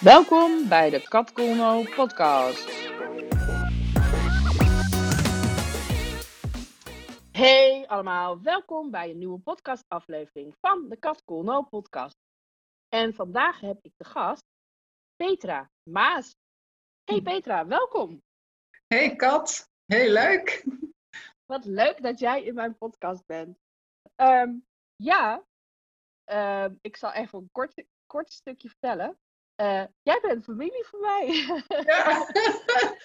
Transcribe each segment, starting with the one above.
Welkom bij de Kat podcast. Hey allemaal, welkom bij een nieuwe podcastaflevering van de Kat podcast. En vandaag heb ik de gast Petra Maas. Hey Petra, welkom. Hey Kat, heel leuk. Wat leuk dat jij in mijn podcast bent. Ehm, ja, ehm, ik zal even een kort, kort stukje vertellen. Eh, jij bent familie van mij. Ja.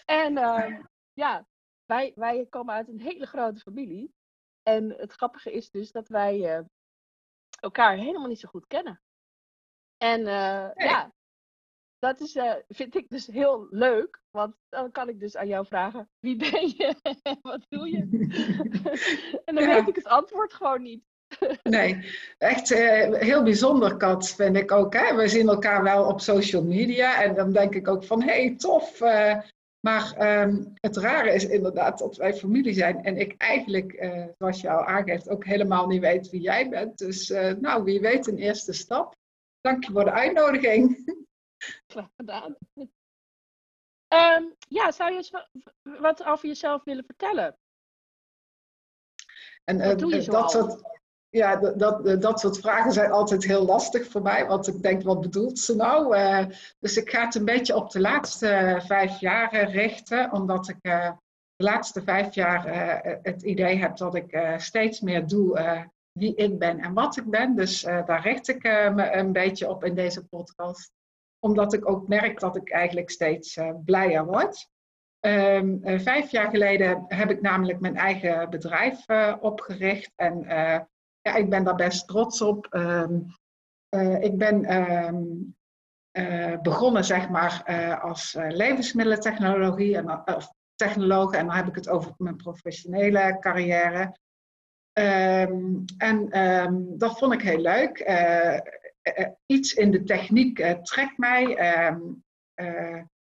en ehm, ja, wij, wij komen uit een hele grote familie. En het grappige is dus dat wij eh, elkaar helemaal niet zo goed kennen. En eh, Nee. ja, dat is, vind ik dus heel leuk. Want dan kan ik dus aan jou vragen, wie ben je wat doe je? en dan Ja. weet ik het antwoord gewoon niet. Nee, echt eh, heel bijzonder, Kat, vind ik ook. Hè? We zien elkaar wel op social media en dan denk ik ook van, hé, hey, tof. eh, maar ehm, het rare is inderdaad dat wij familie zijn en ik eigenlijk, eh, zoals je al aangeeft, ook helemaal niet weet wie jij bent. Dus nou, wie weet een eerste stap. Dank je voor de uitnodiging. Graag gedaan. Ehm, ja, zou je wat over jezelf willen vertellen? En Wat doe je dat soort, ja, dat, dat, soort vragen zijn altijd heel lastig voor mij, want ik denk, wat bedoelt ze nou? Eh, dus ik ga het een beetje op de laatste vijf jaar eh, richten, omdat ik eh, de laatste vijf jaar eh, het idee heb dat ik steeds meer doe wie ik ben en wat ik ben. Dus daar richt ik me een beetje op in deze podcast, omdat ik ook merk dat ik eigenlijk steeds blijer word. Ehm, eh, vijf jaar geleden heb ik namelijk mijn eigen bedrijf opgericht. En ja, ik ben daar best trots op. Ehm, eh, ik ben ehm, eh, begonnen zeg maar, eh, als levensmiddelentechnologie en, of technoloog. En dan heb ik het over mijn professionele carrière. Ehm, en dat vond ik heel leuk. Iets in de techniek trekt mij.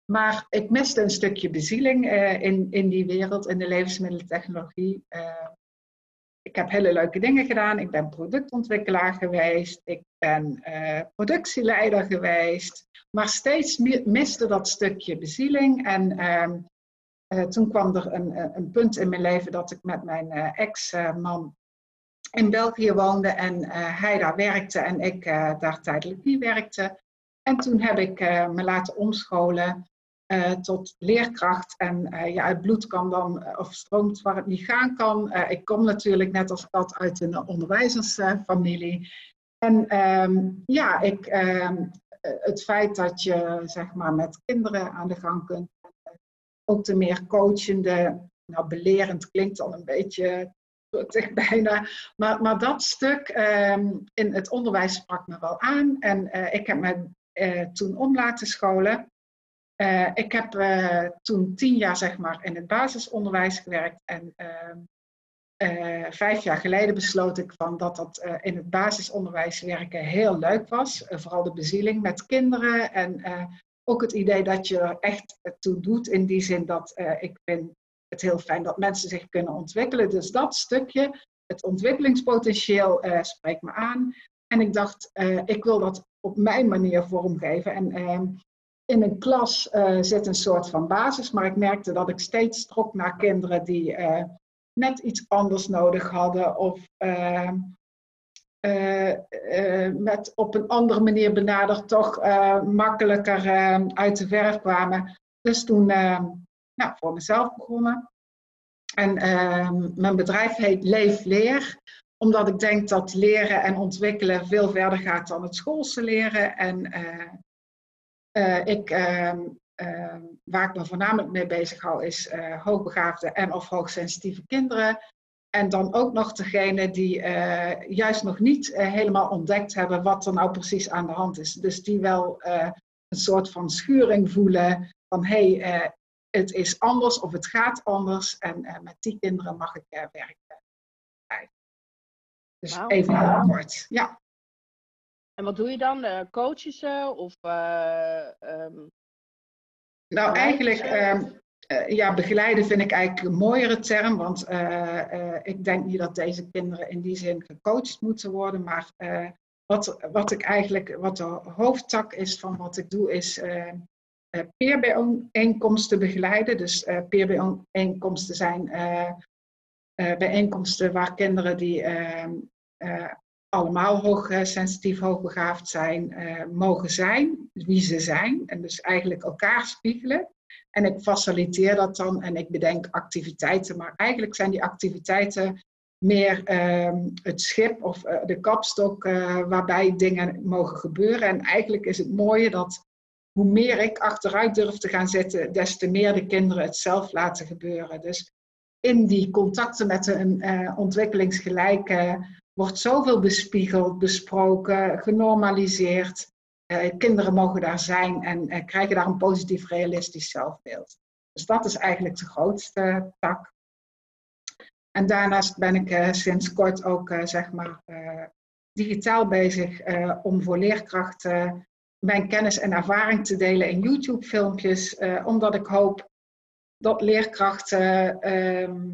Maar ik miste een stukje bezieling in, in die wereld, in de levensmiddelentechnologie. Ik heb hele leuke dingen gedaan. Ik ben productontwikkelaar geweest. Ik ben eh, productieleider geweest. Maar steeds mi- miste dat stukje bezieling. En ehm, eh, toen kwam er een, een punt in mijn leven dat ik met mijn eh, ex-man in België woonde. En hij daar werkte en ik daar tijdelijk niet werkte. En toen heb ik me laten omscholen eh, tot leerkracht. En eh, ja, het bloed kan dan, eh, of stroomt waar het niet gaan kan. Ik kom natuurlijk net als dat uit een onderwijzersfamilie. en ehm, ja, ik, ehm, eh, het feit dat je zeg maar met kinderen aan de gang kunt. ook de meer coachende, nou belerend klinkt dan een beetje bijna. Maar, maar dat stuk ehm, in het onderwijs sprak me wel aan. En ik heb me toen om laten scholen. Eh, ik heb eh, toen tien jaar zeg maar, in het basisonderwijs gewerkt. En eh, vijf jaar geleden besloot ik van dat dat in het basisonderwijs werken heel leuk was. Vooral de bezieling met kinderen. En ook het idee dat je er echt toe doet. In die zin dat ik vind het heel fijn dat mensen zich kunnen ontwikkelen. Dus dat stukje, het ontwikkelingspotentieel, spreekt me aan. En ik dacht, ik wil dat op mijn manier vormgeven. En ehm, in een klas eh, zit een soort van basis, maar ik merkte dat ik steeds trok naar kinderen die eh, net iets anders nodig hadden of eh, eh, met op een andere manier benaderd toch makkelijker eh, uit de verf kwamen. Dus toen eh, nou, voor mezelf begonnen. En mijn bedrijf heet Leef Leer omdat ik denk dat leren en ontwikkelen veel verder gaat dan het schoolse leren. En eh, ik, ehm, ehm, waar ik me voornamelijk mee bezig hou, is eh, hoogbegaafde en of hoogsensitieve kinderen. En dan ook nog degene die eh, juist nog niet helemaal ontdekt hebben wat er nou precies aan de hand is. Dus die wel een soort van schuring voelen van hé, hey, het is anders of het gaat anders. En met die kinderen mag ik werken. Dus even heel kort. Ja. En wat doe je dan? Eh coachen ze? Of eh, ehm, Nou, eigenlijk, ehm, eh, ja, begeleiden vind ik eigenlijk een mooiere term, want ik denk niet dat deze kinderen in die zin gecoacht moeten worden, maar wat, wat ik eigenlijk, wat de hoofdtak is van wat ik doe, is uh, peerbijeenkomsten begeleiden. Dus uh, peerbijeenkomsten zijn bijeenkomsten waar kinderen die ehm, allemaal hoogsensitief, hoogbegaafd zijn, mogen zijn, wie ze zijn. En dus eigenlijk elkaar spiegelen. En ik faciliteer dat dan en ik bedenk activiteiten. Maar eigenlijk zijn die activiteiten meer ehm, het schip of uh, de kapstok waarbij dingen mogen gebeuren. En eigenlijk is het mooie dat hoe meer ik achteruit durf te gaan zitten, des te meer de kinderen het zelf laten gebeuren. Dus in die contacten met een ontwikkelingsgelijke wordt zoveel bespiegeld, besproken, genormaliseerd. kinderen mogen daar zijn en krijgen daar een positief realistisch zelfbeeld. Dus dat is eigenlijk de grootste tak. En daarnaast ben ik uh, sinds kort ook zeg maar, digitaal bezig om voor leerkrachten mijn kennis en ervaring te delen in YouTube-filmpjes, omdat ik hoop dat leerkrachten ehm,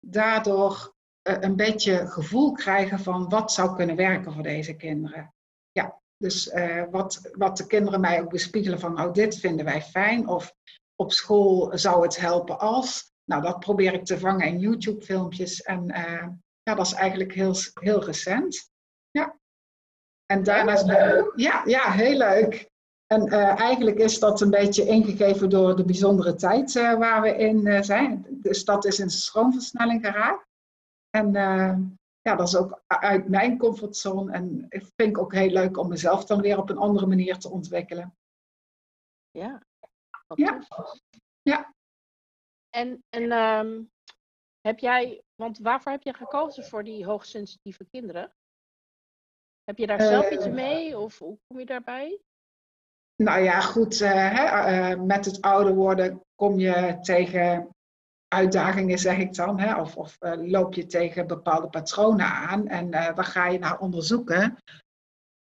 daardoor een beetje gevoel krijgen van wat zou kunnen werken voor deze kinderen. Ja, dus wat, wat de kinderen mij ook bespiegelen van, nou dit vinden wij fijn, of op school zou het helpen als. Nou, dat probeer ik te vangen in YouTube-filmpjes. En uh, ja, dat is eigenlijk heel, heel recent. Ja. En daarnaast, ja, ja, heel leuk. En uh, eigenlijk is dat een beetje ingegeven door de bijzondere tijd uh, waar we in zijn. De stad is in stroomversnelling geraakt. En ja, dat is ook uit mijn comfortzone. En ik vind ik ook heel leuk om mezelf dan weer op een andere manier te ontwikkelen. Ja. Ja. ja. En, en um, heb jij, want waarvoor heb je gekozen voor die hoogsensitieve kinderen? Heb je daar zelf iets Uh, mee of hoe kom je daarbij? Nou ja, goed. Uh, hè, uh, met het ouder worden kom je tegen uitdagingen, zeg ik dan. Hè, of of loop je tegen bepaalde patronen aan. En daar ga je naar onderzoeken.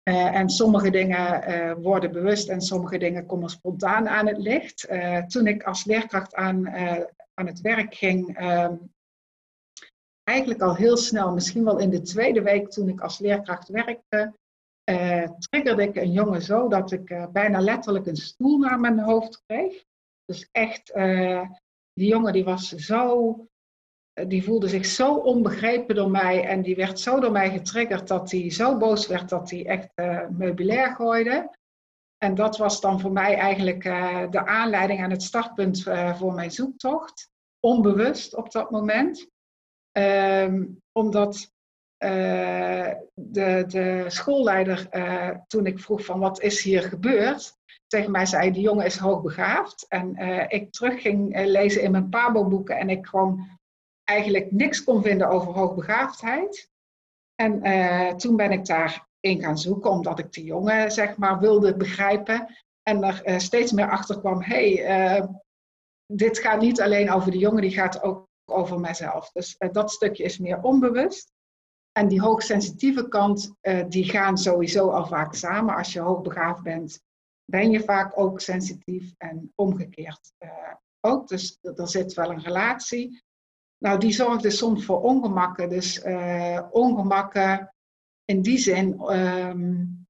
en sommige dingen worden bewust en sommige dingen komen spontaan aan het licht. toen ik als leerkracht aan, aan het werk ging, ehm, eigenlijk al heel snel, misschien wel in de tweede week toen ik als leerkracht werkte, uh, triggerde ik een jongen zo dat ik uh, bijna letterlijk een stoel naar mijn hoofd kreeg. Dus echt, uh, die jongen die was zo, die voelde zich zo onbegrepen door mij en die werd zo door mij getriggerd dat hij zo boos werd dat hij echt meubilair gooide. En dat was dan voor mij eigenlijk de aanleiding en het startpunt voor mijn zoektocht. Onbewust op dat moment. Um, omdat de, de, schoolleider, toen ik vroeg van wat is hier gebeurd, tegen mij zei die jongen is hoogbegaafd. En uh, ik terug ging lezen in mijn Pabo-boeken en ik gewoon eigenlijk niks kon vinden over hoogbegaafdheid. En toen ben ik daarin gaan zoeken, omdat ik die jongen zeg maar wilde begrijpen. En er steeds meer achter kwam, hey, dit gaat niet alleen over de jongen, die gaat ook over mezelf. Dus uh, dat stukje is meer onbewust. En die hoogsensitieve kant, uh, die gaan sowieso al vaak samen. Als je hoogbegaafd bent, ben je vaak ook sensitief en omgekeerd uh, ook. Dus er zit wel een relatie. Nou, die zorgt dus soms voor ongemakken. Dus ongemakken in die zin um,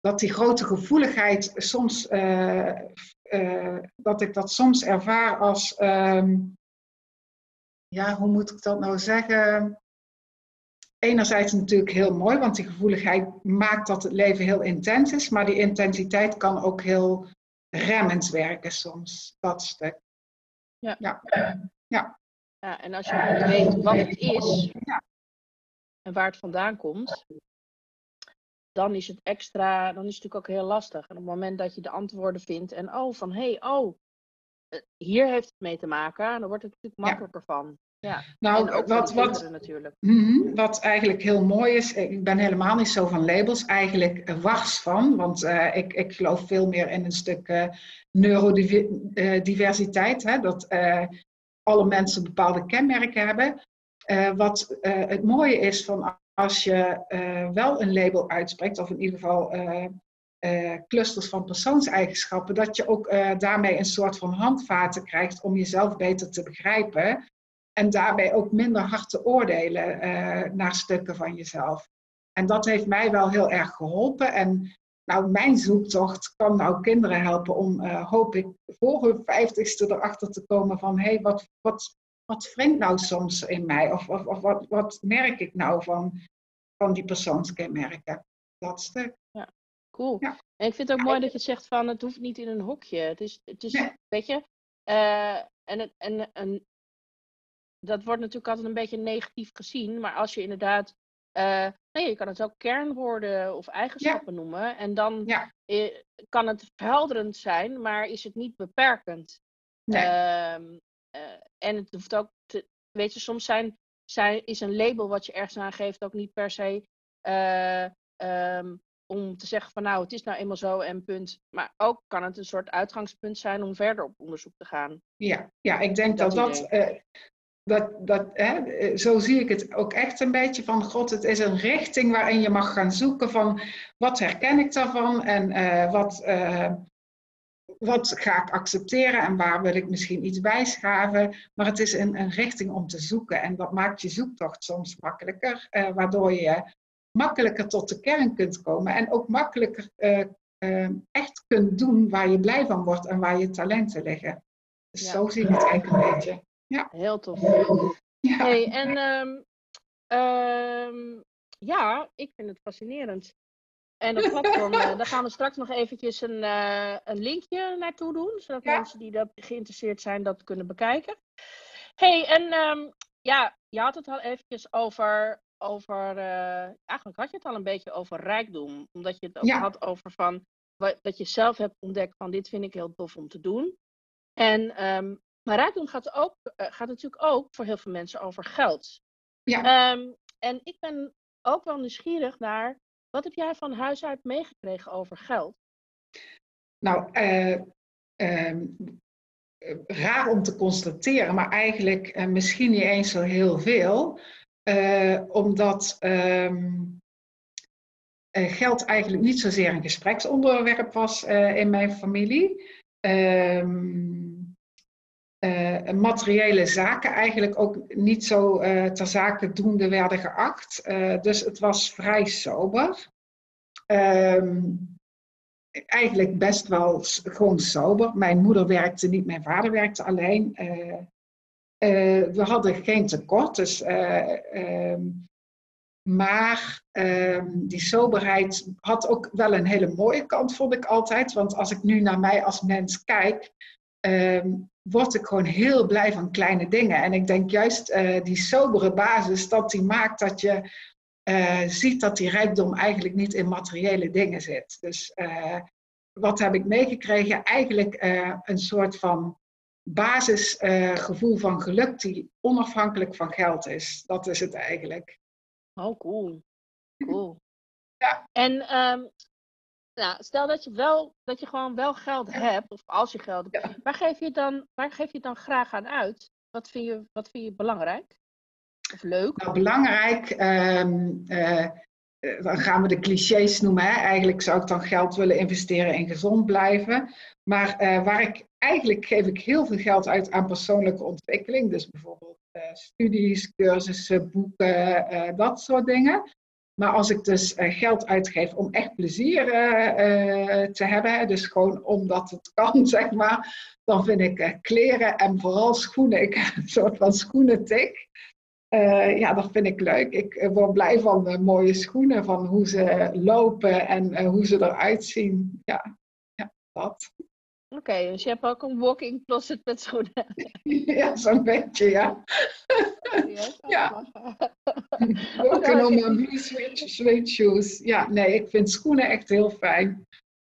dat die grote gevoeligheid soms, dat ik dat soms ervaar als um, ja, hoe moet ik dat nou zeggen? Enerzijds natuurlijk heel mooi, want die gevoeligheid maakt dat het leven heel intens is, maar die intensiteit kan ook heel remmend werken soms, dat stuk. Ja. Ja. ja. ja en als je weet wat het is ja. en waar het vandaan komt, dan is het extra, dan is het natuurlijk ook heel lastig. En op het moment dat je de antwoorden vindt en oh, van hé, hey, oh, hier heeft het mee te maken, dan wordt het natuurlijk makkelijker van. Ja, nou, wat, wat, natuurlijk. Mm, wat eigenlijk heel mooi is, ik ben helemaal niet zo van labels, eigenlijk wars van, want uh, ik, ik geloof veel meer in een stuk uh, neurodiversiteit, hè, dat uh, alle mensen bepaalde kenmerken hebben. wat het mooie is van als je wel een label uitspreekt, of in ieder geval clusters van persoonseigenschappen, dat je ook daarmee een soort van handvaten krijgt om jezelf beter te begrijpen en daarbij ook minder hard te oordelen uh, naar stukken van jezelf. En dat heeft mij wel heel erg geholpen. En nou, mijn zoektocht kan nou kinderen helpen om, uh, hoop ik, voor hun vijftigste erachter te komen van, hé, hey, wat, wat, wat wringt nou soms in mij? Of, of, of wat, wat merk ik nou van, van die persoonskenmerken? Dat stuk. Ja, cool. Ja. En ik vind het ook mooi dat je zegt van, het hoeft niet in een hokje. Het is, het is weet je, uh, en, en, en dat wordt natuurlijk altijd een beetje negatief gezien, maar als je inderdaad uh, nee, je kan het ook kernwoorden of eigenschappen noemen. En dan kan het verhelderend zijn, maar is het niet beperkend. Nee. Uh, en het hoeft ook, te, weet je, soms zijn, zijn, is een label wat je ergens aangeeft ook niet per se um, om te zeggen van nou, het is nou eenmaal zo en punt. Maar ook kan het een soort uitgangspunt zijn om verder op onderzoek te gaan. Ja, ja ik denk dat dat, dat, dat, hè, zo zie ik het ook echt een beetje van God. Het is een richting waarin je mag gaan zoeken van wat herken ik daarvan en uh, wat, uh, wat ga ik accepteren en waar wil ik misschien iets bijschaven. Maar het is een, een richting om te zoeken en dat maakt je zoektocht soms makkelijker, uh, waardoor je makkelijker tot de kern kunt komen en ook makkelijker echt kunt doen waar je blij van wordt en waar je talenten liggen. Dus ja. zo zie ik het eigenlijk een beetje. Ja. Heel tof. Ja. Hey, en um, um, ja, ik vind het fascinerend. En dat platform, uh, daar gaan we straks nog eventjes een, uh, een linkje naartoe doen, zodat ja. mensen die dat geïnteresseerd zijn dat kunnen bekijken. hey, en um, ja, je had het al eventjes over, over uh, eigenlijk had je het al een beetje over rijkdom, omdat je het ook ja. had over van, dat je zelf hebt ontdekt van dit vind ik heel tof om te doen. En um, maar rijkdom gaat, ook, uh, gaat natuurlijk ook voor heel veel mensen over geld. Ja. Um, en ik ben ook wel nieuwsgierig naar, wat heb jij van huis uit meegekregen over geld? Nou, uh, um, raar om te constateren, maar eigenlijk uh, misschien niet eens zo heel veel. omdat um, geld eigenlijk niet zozeer een gespreksonderwerp was in mijn familie. Um, uh, materiële zaken eigenlijk ook niet zo uh, ter zake doende werden geacht. Uh, dus het was vrij sober. Um, eigenlijk best wel gewoon sober. Mijn moeder werkte niet, mijn vader werkte alleen. we hadden geen tekort, dus, um, maar um, die soberheid had ook wel een hele mooie kant, vond ik altijd. Want als ik nu naar mij als mens kijk, um, word ik gewoon heel blij van kleine dingen. En ik denk juist uh, die sobere basis, dat die maakt dat je uh, ziet dat die rijkdom eigenlijk niet in materiële dingen zit. Dus uh, wat heb ik meegekregen? Eigenlijk een soort van basisgevoel van geluk die onafhankelijk van geld is. Dat is het eigenlijk. Oh, cool. Cool. Ja. En um, nou, stel dat je, wel, dat je gewoon wel geld hebt, of als je geld hebt, waar, geef je dan, waar geef je dan graag aan uit? Wat vind je, wat vind je belangrijk? Of leuk? Nou, belangrijk, um, uh, dan gaan we de clichés noemen. Hè? Eigenlijk zou ik dan geld willen investeren in gezond blijven. Maar uh, waar ik, eigenlijk geef ik heel veel geld uit aan persoonlijke ontwikkeling. Dus bijvoorbeeld uh, studies, cursussen, boeken, dat soort dingen. Maar als ik dus uh, geld uitgeef om echt plezier uh, te hebben, dus gewoon omdat het kan, zeg maar, dan vind ik kleren en vooral schoenen, ik heb een soort van schoenentik. ja, dat vind ik leuk. Ik word blij van mooie schoenen, van hoe ze lopen en hoe ze eruit zien. Ja, ja dat. Oké, okay, dus je hebt ook een walking closet met schoenen. ja, zo'n beetje, ja. ja. Ook een om blue suede shoes. Ja, nee, ik vind schoenen echt heel fijn.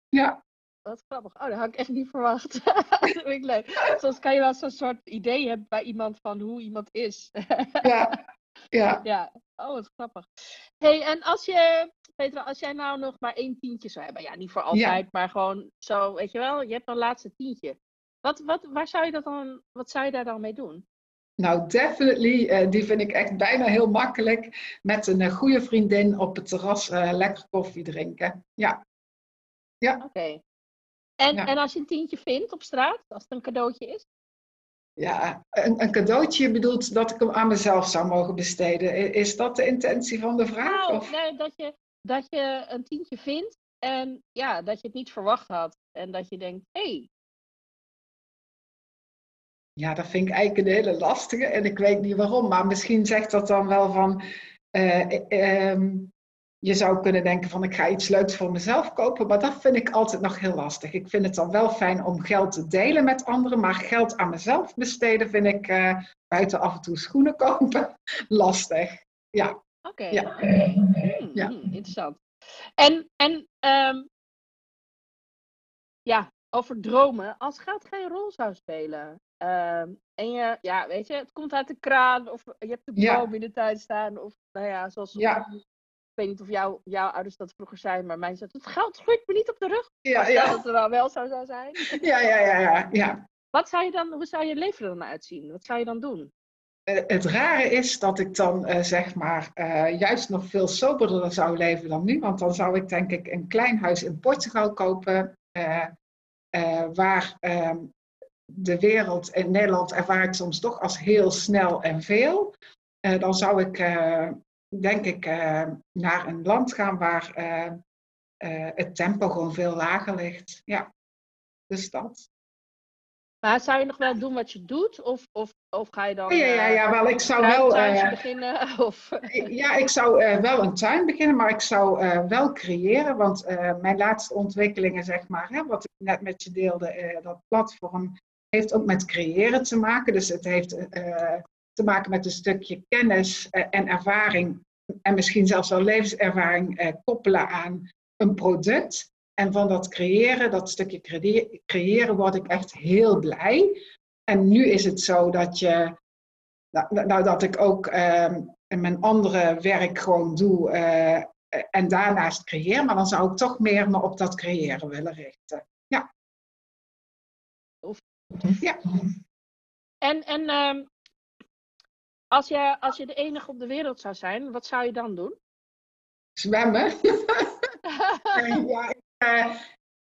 Ja. Wat grappig. Oh, dat had ik echt niet verwacht. dat vind ik leuk. Soms kan je wel zo'n soort idee hebben bij iemand van hoe iemand is. ja. Ja. ja. Oh, wat grappig. hey, en als je Petra, als jij nou nog maar één tientje zou hebben, ja, niet voor altijd, maar gewoon zo, weet je wel, je hebt een laatste tientje. Wat, wat, waar zou je dat dan, wat zou je daar dan mee doen? Nou, definitely. Uh, die vind ik echt bijna heel makkelijk. Met een uh, goede vriendin op het terras uh, lekker koffie drinken. Ja. ja. Oké. Okay. En, ja. en als je een tientje vindt op straat, als het een cadeautje is? Ja, een, een cadeautje bedoelt dat ik hem aan mezelf zou mogen besteden. Is dat de intentie van de vraag? Nou, nee, dat je, dat je een tientje vindt en ja, dat je het niet verwacht had. En dat je denkt, hé. Hey. Ja, dat vind ik eigenlijk een hele lastige en ik weet niet waarom. Maar misschien zegt dat dan wel van, uh, uh, je zou kunnen denken van ik ga iets leuks voor mezelf kopen, maar dat vind ik altijd nog heel lastig. Ik vind het dan wel fijn om geld te delen met anderen, maar geld aan mezelf besteden vind ik uh, buiten af en toe schoenen kopen lastig. Ja. Oké. Ja. Ja. Hmm, interessant. En, en um, ja, over dromen. Als geld geen rol zou spelen. Um, en je, ja, weet je, het komt uit de kraan of je hebt de boom in de tuin staan. Of nou ja, zoals ja ik weet niet of jou, jouw ouders dat vroeger zijn, maar mij zei het geld groeit me niet op de rug. Ja, ja. Dat het wel, wel zo zou zijn. Ja, ja, ja, ja, ja. Wat zou je dan, hoe zou je leven er dan uitzien? Wat zou je dan doen? Uh, het rare is dat ik dan uh, zeg maar uh, juist nog veel soberder zou leven dan nu. Want dan zou ik denk ik een klein huis in Portugal kopen. waar ehm, de wereld in Nederland ervaar ik soms toch als heel snel en veel. dan zou ik denk ik, naar een land gaan waar het tempo gewoon veel lager ligt. Ja, dus dat. Maar zou je nog wel doen wat je doet? Of, of, of ga je dan. Ja, ja, ja, wel. Ik zou wel. beginnen? Of... ja, ik zou wel een tuin beginnen, maar ik zou wel creëren. Want mijn laatste ontwikkelingen, zeg maar, hè, wat ik net met je deelde, dat platform, heeft ook met creëren te maken. Dus het heeft te maken met een stukje kennis eh, en ervaring en misschien zelfs wel levenservaring eh, koppelen aan een product. En van dat creëren, dat stukje creëren, word ik echt heel blij. En nu is het zo dat je, nou, nou dat ik ook uh, mijn andere werk gewoon doe uh, en daarnaast creëer, maar dan zou ik toch meer me op dat creëren willen richten. Ja. Ja. En, en um, als je, als je de enige op de wereld zou zijn, wat zou je dan doen? Zwemmen. ja,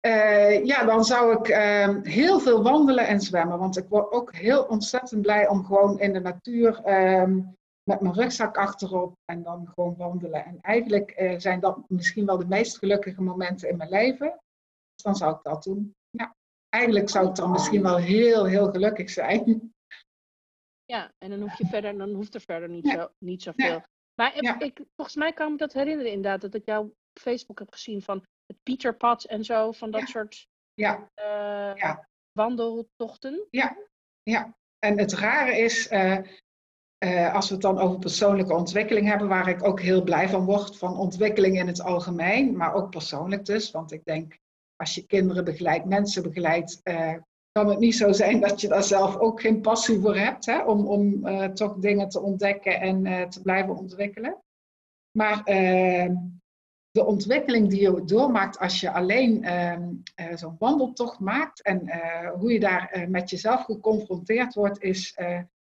uh, ja, dan zou ik uh, heel veel wandelen en zwemmen. Want ik word ook heel ontzettend blij om gewoon in de natuur ehm, met mijn rugzak achterop en dan gewoon wandelen. En eigenlijk eh, zijn dat misschien wel de meest gelukkige momenten in mijn leven. Dus dan zou ik dat doen. Ja, eigenlijk zou ik dan misschien wel heel, heel gelukkig zijn. Ja, en dan hoef je verder, dan hoeft er verder niet, zo, niet zoveel. Maar ik, volgens mij kan ik me dat herinneren inderdaad, dat ik jou op Facebook heb gezien van het Pieterpad en zo, van dat soort ja. Uh, wandeltochten. Ja, ja. En het rare is, uh, uh, als we het dan over persoonlijke ontwikkeling hebben, waar ik ook heel blij van word, van ontwikkeling in het algemeen, maar ook persoonlijk dus. Want ik denk, als je kinderen begeleidt, mensen begeleidt, kan het niet zo zijn dat je daar zelf ook geen passie voor hebt, hè, om, om toch dingen te ontdekken en te blijven ontwikkelen. Maar de ontwikkeling die je doormaakt als je alleen ehm, eh, zo'n wandeltocht maakt en hoe je daar met jezelf geconfronteerd wordt, is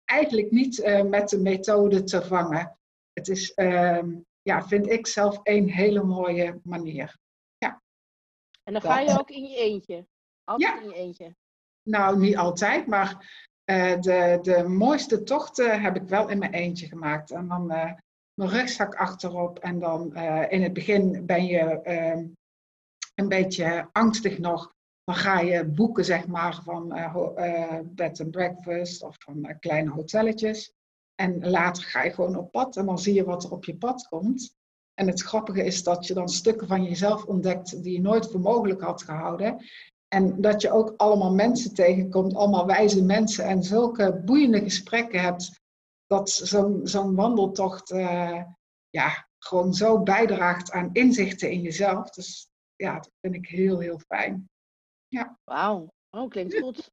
eigenlijk niet met de methode te vangen. Het is, ehm, ja, vind ik zelf een hele mooie manier. Ja. En dan ga je ook in je eentje? Altijd ja. in je eentje? Nou, niet altijd, maar de, de mooiste tochten heb ik wel in mijn eentje gemaakt. En dan mijn rugzak achterop. En dan uh, in het begin ben je ehm, een beetje angstig nog. Dan ga je boeken, zeg maar, van bed and breakfast of van kleine hotelletjes. En later ga je gewoon op pad en dan zie je wat er op je pad komt. En het grappige is dat je dan stukken van jezelf ontdekt die je nooit voor mogelijk had gehouden. En dat je ook allemaal mensen tegenkomt, allemaal wijze mensen en zulke boeiende gesprekken hebt, dat zo'n zo'n wandeltocht uh, ja, gewoon zo bijdraagt aan inzichten in jezelf. Dus ja, dat vind ik heel, heel fijn. Ja. Wauw, oh, klinkt goed.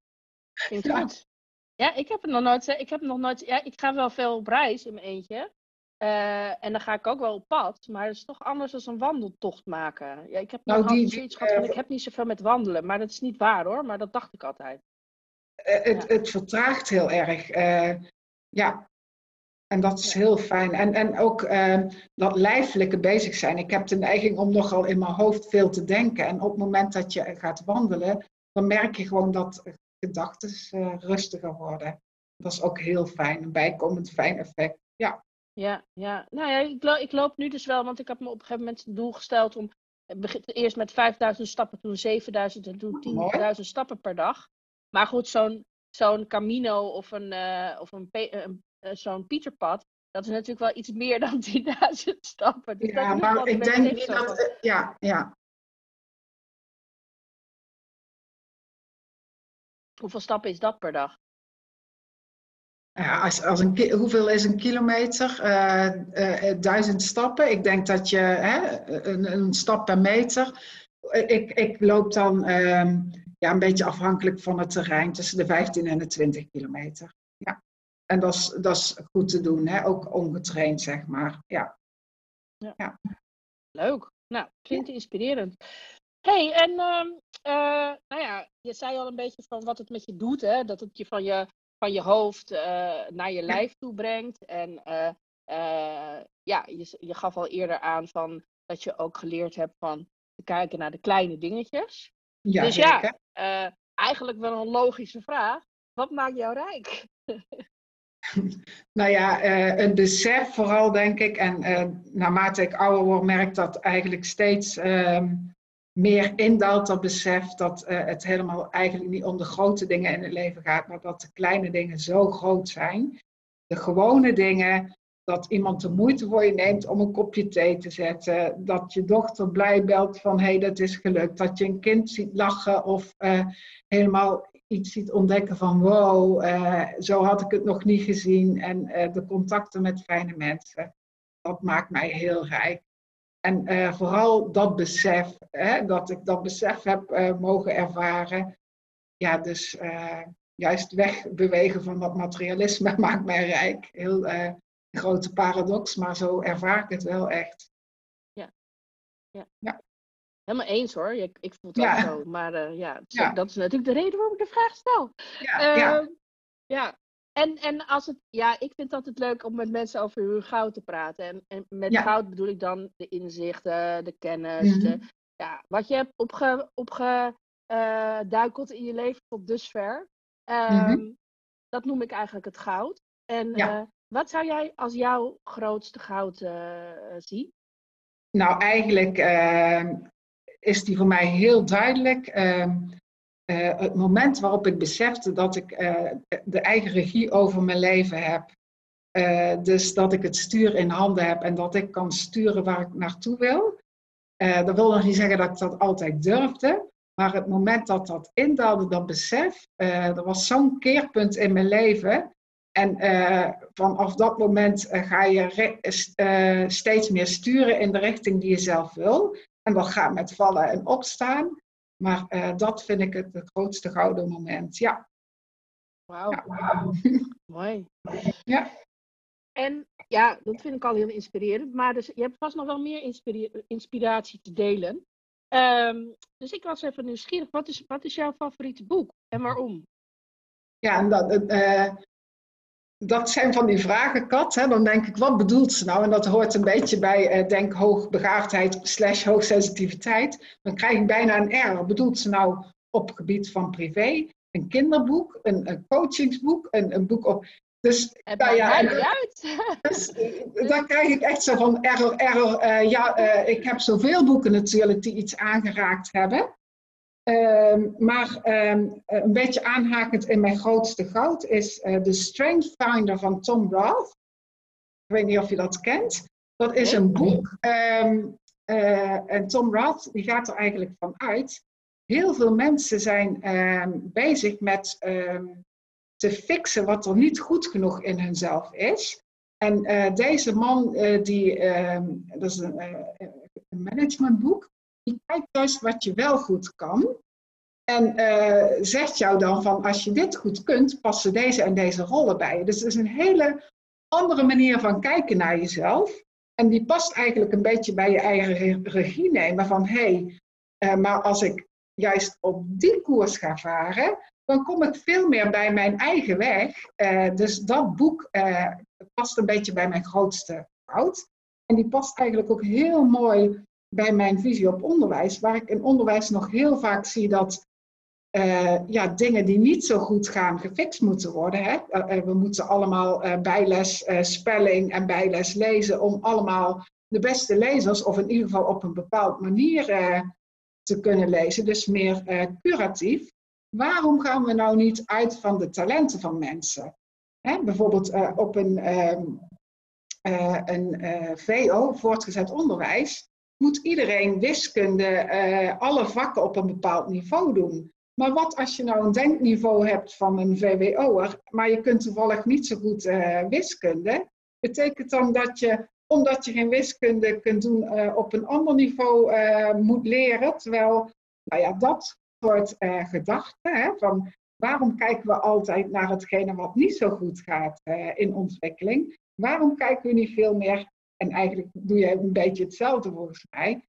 Klinkt ja. goed. Ja, ik heb het nog nooit, ik heb nog nooit, ja, ik ga wel veel op reis in mijn eentje. Uh, en dan ga ik ook wel op pad, maar het is toch anders dan een wandeltocht maken. Ja, ik heb nou, die, zoiets gehad van, ik heb niet zoveel met wandelen, maar dat is niet waar hoor, maar dat dacht ik altijd. Uh, het, ja. het, vertraagt heel erg. Ja, en dat is heel fijn. En, en ook ehm, dat lijfelijke bezig zijn. Ik heb de neiging om nogal in mijn hoofd veel te denken. En op het moment dat je gaat wandelen, dan merk je gewoon dat gedachten rustiger worden. dat is ook heel fijn, een bijkomend fijn effect. Ja. Ja, ja. Nou ja, ik, loop, ik loop nu dus wel, want ik heb me op een gegeven moment het doel gesteld om eerst met 5000 stappen, toen 7000 en toen 10.000 stappen per dag. Maar goed, zo'n zo'n Camino of een, uh, of een, een, zo'n Pieterpad, dat is natuurlijk wel iets meer dan 10.000 stappen. Dus ja, maar ik denk niet dat. ja, ja. Hoeveel stappen is dat per dag? Ja, als, als een, hoeveel is een kilometer? Uh, uh, duizend stappen. Ik denk dat je hè, een, een, stap per meter. Ik, ik loop dan ehm, ja, een beetje afhankelijk van het terrein tussen de 15 en de 20 kilometer. En dat is, dat is goed te doen, hè? ook ongetraind, zeg maar. Ja. ja. ja. Leuk. Nou, klinkt inspirerend. hey, en uh, nou ja, je zei al een beetje van wat het met je doet, hè? dat het je van je, van je hoofd uh, naar je lijf toe brengt. En uh, ja, je, je gaf al eerder aan van dat je ook geleerd hebt van te kijken naar de kleine dingetjes. Ja, dus ja, eigenlijk wel een logische vraag. Wat maakt jou rijk? nou ja, uh, een besef vooral denk ik. En uh, naarmate ik ouder word, merk dat eigenlijk steeds uh, meer indaalt dat besef dat uh, het helemaal eigenlijk niet om de grote dingen in het leven gaat, maar dat de kleine dingen zo groot zijn. De gewone dingen, dat iemand de moeite voor je neemt om een kopje thee te zetten. Dat je dochter blij belt van hé, hey, dat is gelukt. Dat je een kind ziet lachen of helemaal iets ziet ontdekken van wow, uh, zo had ik het nog niet gezien. En uh, de contacten met fijne mensen, dat maakt mij heel rijk. En uh, vooral dat besef, hè, dat ik dat besef heb mogen ervaren. Ja, dus juist wegbewegen van dat materialisme maakt mij rijk. Heel grote paradox, maar zo ervaar ik het wel echt. Ja. ja. ja. Helemaal eens hoor. Ik, ik voel het ook zo. Maar uh, ja, ja, dat is natuurlijk de reden waarom ik de vraag stel. Ja, uh, ja. Ehm, ja. En, en als het, ja, ik vind het altijd leuk om met mensen over hun goud te praten. En, en met goud bedoel ik dan de inzichten, de kennis, mm de, ja, wat je hebt opge, opgeduikeld uh, in je leven tot dusver. Um, mm Dat noem ik eigenlijk het goud. En uh, wat zou jij als jouw grootste goud zien? Nou, eigenlijk ehm, is die voor mij heel duidelijk. Uh, uh, het moment waarop ik besefte dat ik uh, de eigen regie over mijn leven heb. Uh, dus dat ik het stuur in handen heb en dat ik kan sturen waar ik naartoe wil. dat wil nog niet zeggen dat ik dat altijd durfde. Maar het moment dat dat indaalde, dat besef, er was zo'n keerpunt in mijn leven. En vanaf dat moment ga je steeds meer sturen in de richting die je zelf wil. En dat gaat met vallen en opstaan. Maar uh, dat vind ik het, het grootste gouden moment. Ja. Wauw. Ja. Mooi. Ja. En ja, dat vind ik al heel inspirerend. Maar dus, je hebt vast nog wel meer inspiratie te delen. Um, dus ik was even nieuwsgierig. Wat is, wat is jouw favoriete boek en waarom? Ja, en dat, uh, dat zijn van die vragen, Kat. Hè? Dan denk ik, wat bedoelt ze nou? En dat hoort een beetje bij, uh, denk, hoogbegaafdheid slash hoogsensitiviteit. Dan krijg ik bijna een R. Bedoelt ze nou op gebied van privé? Een kinderboek, een, een coachingsboek, een, een boek op... Dus, nou ja, uit. Dus, dan krijg ik echt zo van error, error. Uh, ja, ik heb zoveel boeken natuurlijk die iets aangeraakt hebben. Um, maar um, een beetje aanhakend in mijn grootste goud is uh, de Strength Finder van Tom Roth. Ik weet niet of je dat kent. Dat is een boek. Um, uh, en Tom Roth die gaat er eigenlijk van uit. Heel veel mensen zijn bezig met te fixen wat er niet goed genoeg in hunzelf is. En uh, deze man, die, dat is een, een managementboek, die kijkt juist wat je wel goed kan. En uh, zegt jou dan van als je dit goed kunt, passen deze en deze rollen bij je. Dus het is een hele andere manier van kijken naar jezelf. En die past eigenlijk een beetje bij je eigen regie nemen van hé, hey, uh, maar als ik juist op die koers ga varen, dan kom ik veel meer bij mijn eigen weg. Uh, dus dat boek past een beetje bij mijn grootste fout. En die past eigenlijk ook heel mooi bij mijn visie op onderwijs, waar ik in onderwijs nog heel vaak zie dat uh, ja, dingen die niet zo goed gaan gefixt moeten worden. Hè? Uh, we moeten allemaal bijles spelling en bijles lezen om allemaal de beste lezers, of in ieder geval op een bepaalde manier te kunnen lezen. Dus meer curatief. Waarom gaan we nou niet uit van de talenten van mensen? Hè? Bijvoorbeeld op een, um, een VO, voortgezet onderwijs, moet iedereen wiskunde, alle vakken op een bepaald niveau doen. Maar wat als je nou een denkniveau hebt van een VWO'er, maar je kunt toevallig niet zo goed uh, wiskunde, betekent dan dat je, omdat je geen wiskunde kunt doen, uh, op een ander niveau moet leren? Terwijl, nou ja, dat soort gedachten, hè, van waarom kijken we altijd naar hetgene wat niet zo goed gaat in ontwikkeling? Waarom kijken we niet veel meer, en eigenlijk doe je een beetje hetzelfde volgens mij,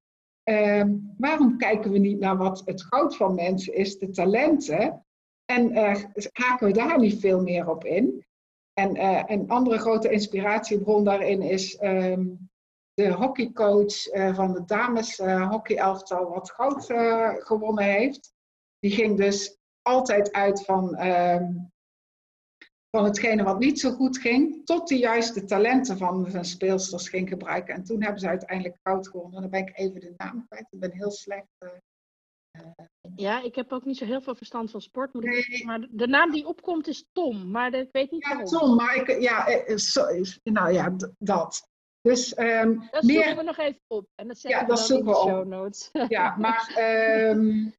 Ehm, waarom kijken we niet naar wat het goud van mensen is, de talenten? En uh, haken we daar niet veel meer op in? En uh, een andere grote inspiratiebron daarin is um, de hockeycoach uh, van de dames hockeyelftal wat goud gewonnen heeft. Die ging dus altijd uit van um, van hetgene wat niet zo goed ging, tot de juiste talenten van zijn speelsters ging gebruiken. En toen hebben ze uiteindelijk goud gewonnen. Dan ben ik even de naam kwijt. Ik ben heel slecht. Uh, ja, ik heb ook niet zo heel veel verstand van sport. Ik, maar de naam die opkomt is Tom, maar ik weet niet ja, waarom. Tom, maar ik, ja, so, nou ja, dat. Dus, um, dat meer... zoeken we nog even op. En dat zetten ja, we dat in de show notes. Ja, maar um,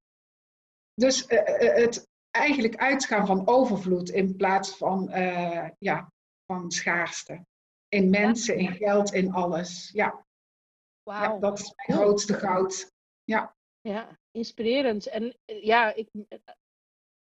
dus uh, het, eigenlijk uitgaan van overvloed in plaats van, uh, ja, van schaarste. In mensen, in geld, in alles. Ja. Wow. ja dat is mijn grootste goud. Ja. Ja, inspirerend. En eh, ja, ik,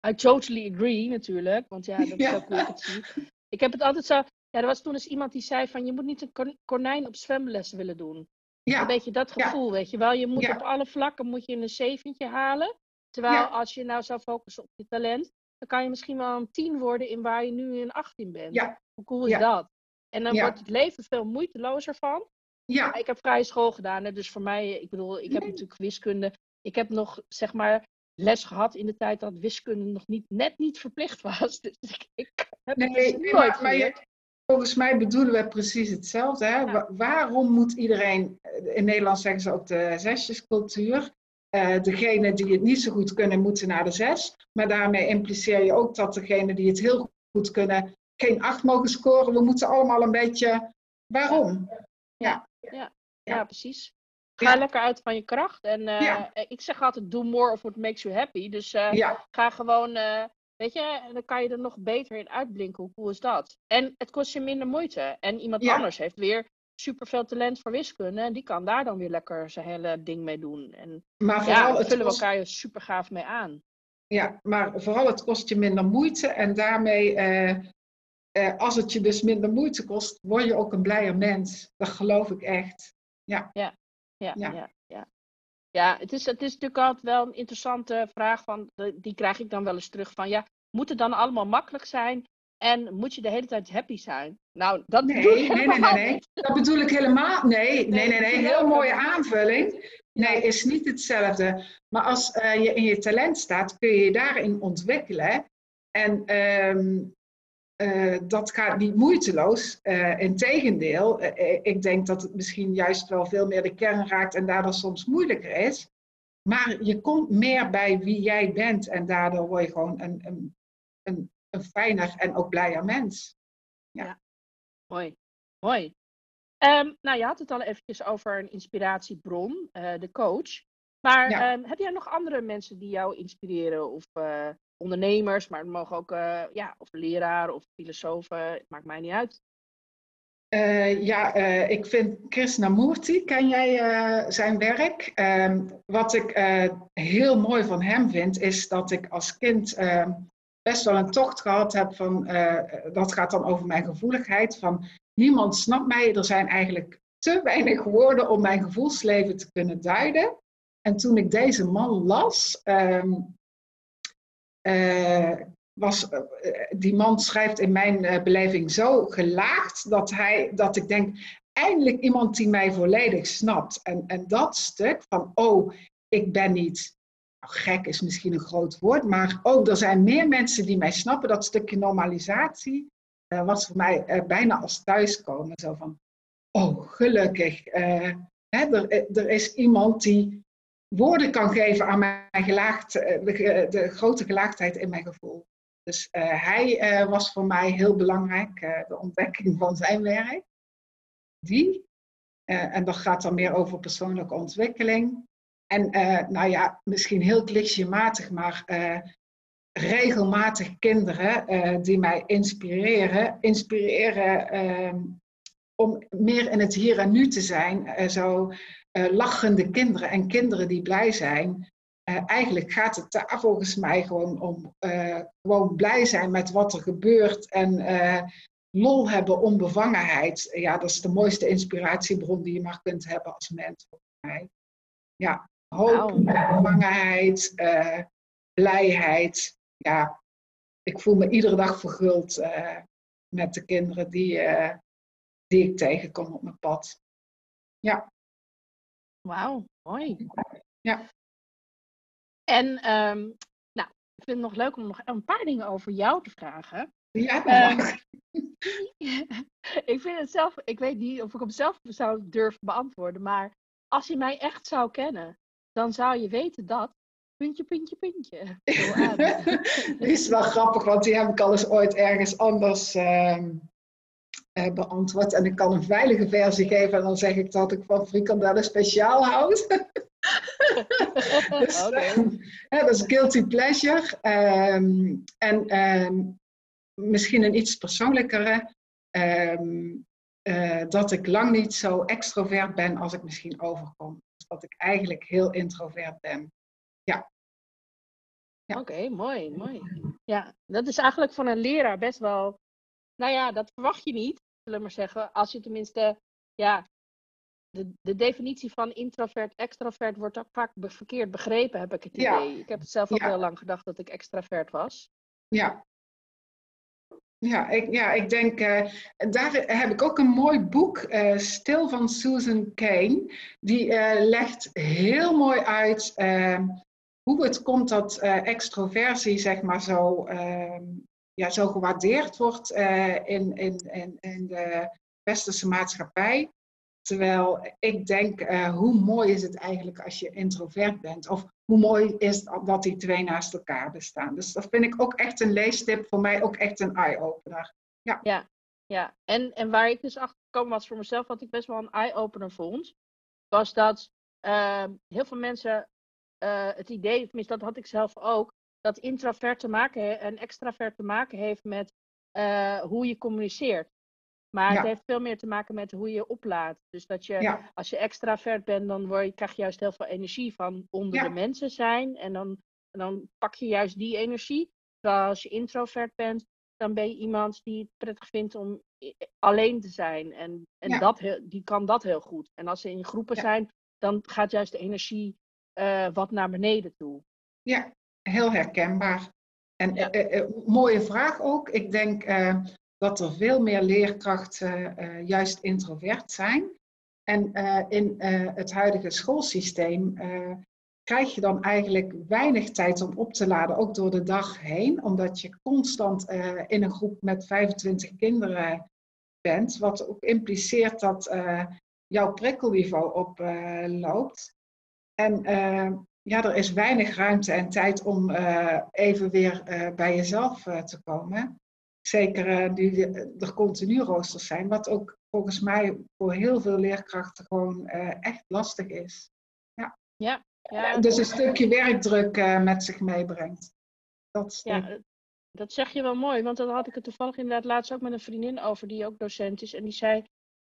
I totally agree natuurlijk. Want ja, dat is ja. ook hoe ik het zie. Ik heb het altijd zo... Ja, er was toen eens iemand die zei van... Je moet niet een konijn op zwemles willen doen. Ja. Een beetje dat gevoel, weet je wel. Je moet op alle vlakken moet je een zeventje halen. Terwijl als je nou zou focussen op je talent, dan kan je misschien wel een 10 worden in waar je nu in 18 bent. Ja. Hoe cool is dat? En dan wordt het leven veel moeitelozer van. Ja. Ik heb vrije school gedaan, hè, dus voor mij, ik bedoel, ik heb natuurlijk wiskunde. Ik heb nog, zeg maar, les gehad in de tijd dat wiskunde nog niet, net niet verplicht was. Dus ik, ik heb nee, het dus nooit maar, maar Volgens mij bedoelen we precies hetzelfde. Hè? Waarom moet iedereen, in Nederland zeggen ze ook de zesjescultuur, uh, degenen die het niet zo goed kunnen, moeten naar de zes. Maar daarmee impliceer je ook dat degenen die het heel goed kunnen, geen acht mogen scoren. We moeten allemaal een beetje. Waarom? Ja, ja. ja, precies. Ga lekker uit van je kracht. En uh, ik zeg altijd: do more of what makes you happy. Dus uh, ga gewoon. Weet je, dan kan je er nog beter in uitblinken. Hoe cool is dat? En het kost je minder moeite. En iemand anders heeft weer super veel talent voor wiskunde. En die kan daar dan weer lekker zijn hele ding mee doen. En maar vooral ja, vullen we elkaar je super gaaf mee aan. Ja, maar vooral het kost je minder moeite. En daarmee, eh, eh, als het je dus minder moeite kost, word je ook een blijer mens. Dat geloof ik echt. Ja, ja, ja. ja. ja, ja. ja het, is, het is natuurlijk altijd wel een interessante vraag. Van, die krijg ik dan wel eens terug van ja, moet het dan allemaal makkelijk zijn? En moet je de hele tijd happy zijn? Nou, dat nee, bedoel ik nee, nee, nee, nee. Dat bedoel ik helemaal. Nee, nee, nee, nee. Heel mooie aanvulling. Nee, is niet hetzelfde. Maar als uh, je in je talent staat, kun je je daarin ontwikkelen. En um, uh, dat gaat niet moeiteloos. Uh, Integendeel, ik denk dat het misschien juist wel veel meer de kern raakt en daardoor soms moeilijker is. Maar je komt meer bij wie jij bent en daardoor word je gewoon een, een, een een fijner en ook blijer mens. Ja, mooi. Mooi. Um, nou, je had het al eventjes over een inspiratiebron, uh, de coach. Maar ja. um, heb jij nog andere mensen die jou inspireren? Of uh, ondernemers, maar het mogen ook, uh, ja, of leraar of filosofen, het maakt mij niet uit. ja, ik vind Krishnamurti, ken jij zijn werk? Um, wat ik heel mooi van hem vind, is dat ik als kind best wel een tocht gehad heb van, uh, dat gaat dan over mijn gevoeligheid, van niemand snapt mij, er zijn eigenlijk te weinig woorden om mijn gevoelsleven te kunnen duiden. En toen ik deze man las, um, uh, was, uh, die man schrijft in mijn beleving zo gelaagd dat, hij, dat ik denk, eindelijk iemand die mij volledig snapt. En, en dat stuk van, oh, ik ben niet gek is misschien een groot woord, maar ook er zijn meer mensen die mij snappen. Dat stukje normalisatie uh, was voor mij uh, bijna als thuiskomen. Zo van, oh gelukkig, uh, hè, er, er, is iemand die woorden kan geven aan mijn gelaagd, de, de, grote gelaagdheid in mijn gevoel. Dus hij was voor mij heel belangrijk, de ontdekking van zijn werk. Die, en dat gaat dan meer over persoonlijke ontwikkeling. En nou ja, misschien heel clichématig, maar regelmatig kinderen uh, die mij inspireren, inspireren uh, om meer in het hier en nu te zijn. Zo lachende kinderen en kinderen die blij zijn. eigenlijk gaat het daar volgens mij gewoon om gewoon blij zijn met wat er gebeurt en lol hebben, onbevangenheid. Ja, dat is de mooiste inspiratiebron die je maar kunt hebben als mens, volgens mij. Ja, hoop, onbevangenheid, blijheid ja, ik voel me iedere dag verguld uh, met de kinderen die, uh, die ik tegenkom op mijn pad. Ja. Wauw, mooi. Ja. En um, nou, ik vind het nog leuk om nog een paar dingen over jou te vragen. Ja, um, ik vind het zelf, ik weet niet of ik hem zelf zou durven beantwoorden, maar als je mij echt zou kennen, dan zou je weten dat puntje, puntje, puntje. die is wel grappig, want die heb ik al eens ooit ergens anders uh, beantwoord. En ik kan een veilige versie geven en dan zeg ik dat ik van frikandellen speciaal houd. dus, okay. uh, dat is guilty pleasure. Um, en ehm, misschien een iets persoonlijkere. Uh, dat ik lang niet zo extrovert ben als ik misschien overkom. Dat ik eigenlijk heel introvert ben. Ja. ja. Oké, mooi, mooi. Ja, dat is eigenlijk van een leraar best wel. Nou ja, dat verwacht je niet, zullen we maar zeggen. Als je tenminste, ja, de, de definitie van introvert, extrovert wordt ook vaak verkeerd begrepen, heb ik het idee. Ik heb het zelf ook heel lang gedacht dat ik extravert was. Ja. Ja, ik, ja, ik denk, uh, daar heb ik ook een mooi boek, uh, Stil van Susan Kane. Die uh, legt heel mooi uit ehm, hoe het komt dat extroversie zeg maar zo, uh, ja, zo gewaardeerd wordt in, in, in, in de westerse maatschappij. Terwijl ik denk, eh, hoe mooi is het eigenlijk als je introvert bent? Of hoe mooi is dat die twee naast elkaar bestaan? Dus dat vind ik ook echt een leestip, voor mij ook echt een eye-opener. Ja. ja, ja. En, en waar ik dus achter gekomen was voor mezelf, wat ik best wel een eye-opener vond, was dat ehm, heel veel mensen uh, het idee, tenminste dat had ik zelf ook, dat introvert te maken en extravert te maken heeft met uh, hoe je communiceert. Maar het heeft veel meer te maken met hoe je oplaadt. Dus dat je, als je extravert bent, dan word je, krijg je juist heel veel energie van onder de mensen zijn. En dan, dan pak je juist die energie. Terwijl als je introvert bent, dan ben je iemand die het prettig vindt om alleen te zijn. En, en dat, die kan dat heel goed. En als ze in groepen zijn, dan gaat juist de energie uh, wat naar beneden toe. Ja, heel herkenbaar. En uh, uh, mooie vraag ook. Ik denk dat er veel meer leerkrachten juist introvert zijn. En in het huidige schoolsysteem krijg je dan eigenlijk weinig tijd om op te laden, ook door de dag heen, omdat je constant in een groep met 25 kinderen bent, wat ook impliceert dat jouw prikkelniveau oploopt. En ja, er is weinig ruimte en tijd om even weer bij jezelf te komen. Zeker nu er continu roosters zijn, wat ook volgens mij voor heel veel leerkrachten gewoon echt lastig is. Ja. ja, ja dus een stukje werkdruk met zich meebrengt. Dat ja, dat zeg je wel mooi, want dan had ik het toevallig inderdaad laatst ook met een vriendin over, die ook docent is. En die zei,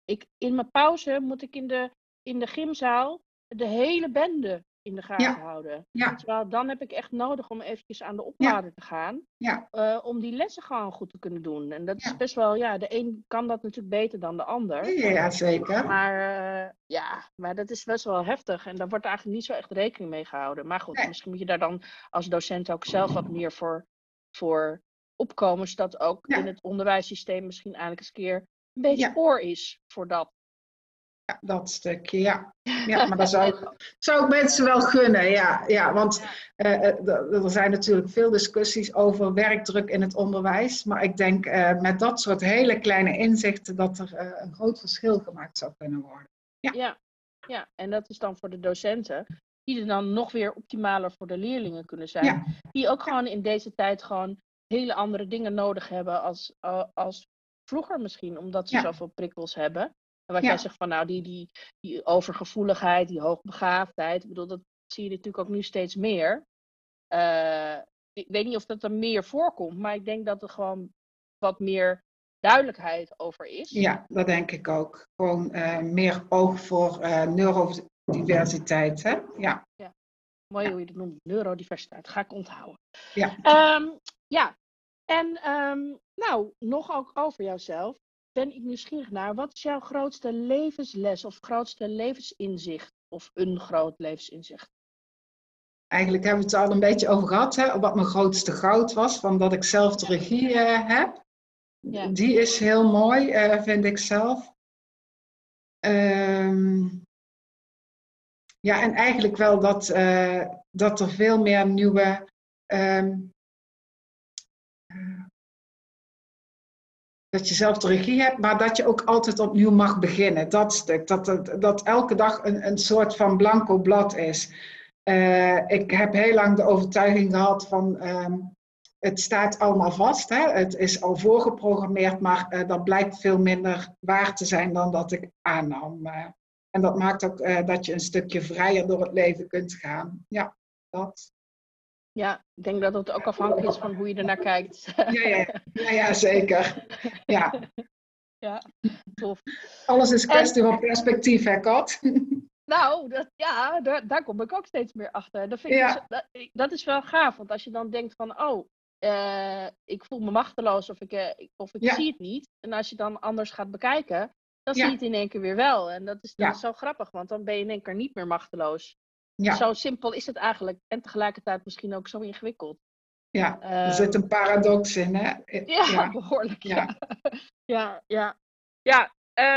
ik, in mijn pauze moet ik in de, in de gymzaal de hele bende in de gaten houden. Ja. Terwijl dan heb ik echt nodig om eventjes aan de oplader te gaan. Ja. Uh, om die lessen gewoon goed te kunnen doen. En dat is best wel, ja, de een kan dat natuurlijk beter dan de ander. Ja, zeker. Maar uh, ja, maar dat is best wel heftig. En daar wordt eigenlijk niet zo echt rekening mee gehouden. Maar goed, nee. misschien moet je daar dan als docent ook zelf wat meer voor, voor opkomen. Zodat ook in het onderwijssysteem misschien eigenlijk eens een keer een beetje oor is voor dat. Ja, dat stukje, ja. Ja, maar dat zou, ik, zou ik mensen wel gunnen, ja. ja want uh, er zijn natuurlijk veel discussies over werkdruk in het onderwijs. Maar ik denk uh, met dat soort hele kleine inzichten dat er uh, een groot verschil gemaakt zou kunnen worden. Ja. ja. Ja, en dat is dan voor de docenten, die er dan nog weer optimaler voor de leerlingen kunnen zijn. Ja. Die ook gewoon in deze tijd gewoon hele andere dingen nodig hebben als, als vroeger misschien, omdat ze ja. zoveel prikkels hebben. En wat jij zegt van nou, die, die, die overgevoeligheid, die hoogbegaafdheid, ik bedoel, dat zie je natuurlijk ook nu steeds meer. Uh, ik weet niet of dat er meer voorkomt, maar ik denk dat er gewoon wat meer duidelijkheid over is. Ja, dat denk ik ook. Gewoon uh, meer oog voor uh, neurodiversiteit. Hè? Ja. ja. Mooi ja. hoe je dat noemt, neurodiversiteit. Ga ik onthouden. Ja. Um, ja, en um, nou, nog ook over jouzelf. Ben ik nieuwsgierig naar, wat is jouw grootste levensles of grootste levensinzicht? Of een groot levensinzicht? Eigenlijk hebben we het al een beetje over gehad, hè, wat mijn grootste goud was, van dat ik zelf de regie uh, heb. Ja. Die is heel mooi, uh, vind ik zelf. Um, ja, en eigenlijk wel dat, uh, dat er veel meer nieuwe um, dat je zelf de regie hebt, maar dat je ook altijd opnieuw mag beginnen. Dat stuk. Dat, dat, dat elke dag een, een soort van blanco blad is. Uh, ik heb heel lang de overtuiging gehad van. Um, het staat allemaal vast. Hè? Het is al voorgeprogrammeerd, maar uh, dat blijkt veel minder waar te zijn dan dat ik aannam. Uh, en dat maakt ook dat je een stukje vrijer door het leven kunt gaan. Ja, dat. Ja, ik denk dat het ook afhankelijk is van hoe je er naar kijkt. Ja, ja, ja, ja zeker. Ja. ja, tof. Alles is kwestie van perspectief, hè, Kat? Nou, dat, ja, daar, daar kom ik ook steeds meer achter. Dat, vind ik, ja. dat, dat, is wel gaaf, want als je dan denkt van, oh, uh, ik voel me machteloos of ik, uh, of ik ja. zie het niet. En als je dan anders gaat bekijken, dan zie je het in één keer weer wel. En dat is, dat is zo grappig, want dan ben je in één keer niet meer machteloos. Ja. Zo simpel is het eigenlijk en tegelijkertijd misschien ook zo ingewikkeld. Ja, er zit een paradox in, hè? Ja, ja. behoorlijk. Ja, ja, ja. ja.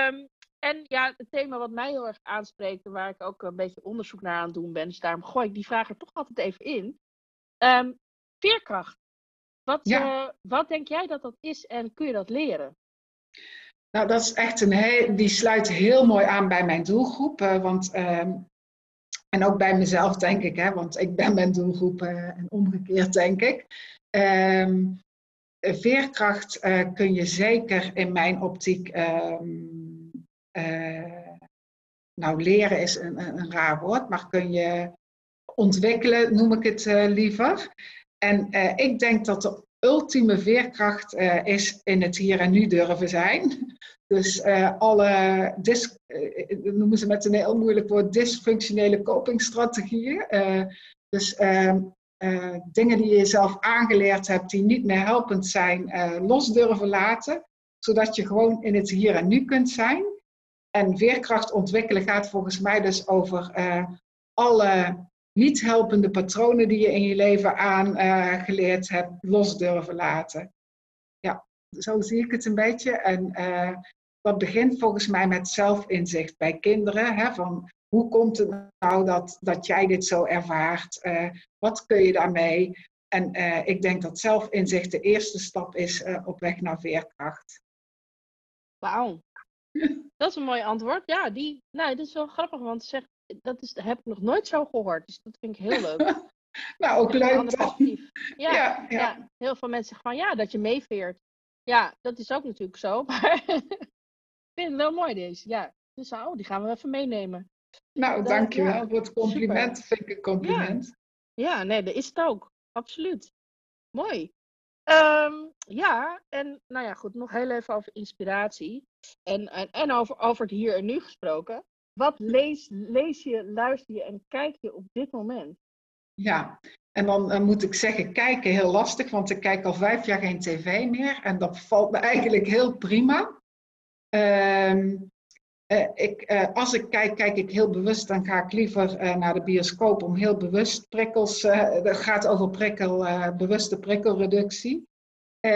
Um, en ja, het thema wat mij heel erg aanspreekt en waar ik ook een beetje onderzoek naar aan het doen ben, dus daarom gooi ik die vraag er toch altijd even in. Um, veerkracht. Wat, ja. uh, wat denk jij dat dat is en kun je dat leren? Nou, dat is echt een heel, die sluit heel mooi aan bij mijn doelgroep. Uh, want um, en ook bij mezelf, denk ik, hè, want ik ben mijn doelgroep uh, en omgekeerd, denk ik. Um, veerkracht uh, kun je zeker in mijn optiek. Uh, nou, leren is een, een, raar woord, maar kun je ontwikkelen, noem ik het liever. En ik denk dat de ultieme veerkracht is in het hier en nu durven zijn. Dus uh, alle, dis, uh, noemen ze met een heel moeilijk woord, dysfunctionele copingstrategieën. Dus ehm, dingen die je jezelf aangeleerd hebt, die niet meer helpend zijn, los durven laten. Zodat je gewoon in het hier en nu kunt zijn. En veerkracht ontwikkelen gaat volgens mij dus over alle niet helpende patronen die je in je leven aangeleerd hebt, los durven laten. Ja, zo zie ik het een beetje. En dat begint volgens mij met zelfinzicht bij kinderen. Hè, van hoe komt het nou dat, dat jij dit zo ervaart? Uh, wat kun je daarmee? En uh, ik denk dat zelfinzicht de eerste stap is uh, op weg naar veerkracht. Wauw. dat is een mooi antwoord. Ja, die, nou, dat is wel grappig, want zeg, dat is, heb ik nog nooit zo gehoord. Dus dat vind ik heel leuk. nou, ook leuk. Ja, ja, ja. ja, heel veel mensen zeggen van ja, dat je meeveert. Ja, dat is ook natuurlijk zo. Maar vind het wel mooi deze. Ja, dus oh, die gaan we even meenemen. Nou, dankjewel ja, voor het compliment. Super. Vind ik een compliment. Ja. ja, nee, dat is het ook. Absoluut. Mooi. Um, ja, en nou ja, goed, nog heel even over inspiratie. En, en, en over, over het hier en nu gesproken. Wat lees, lees je, luister je en kijk je op dit moment? Ja, en dan uh, moet ik zeggen, kijken heel lastig, want ik kijk al vijf jaar geen tv meer. En dat valt me eigenlijk heel prima. Uh, uh, ik, uh, als ik kijk, kijk ik heel bewust, dan ga ik liever uh, naar de bioscoop om heel bewust prikkels. het gaat over prikkel, bewuste prikkelreductie.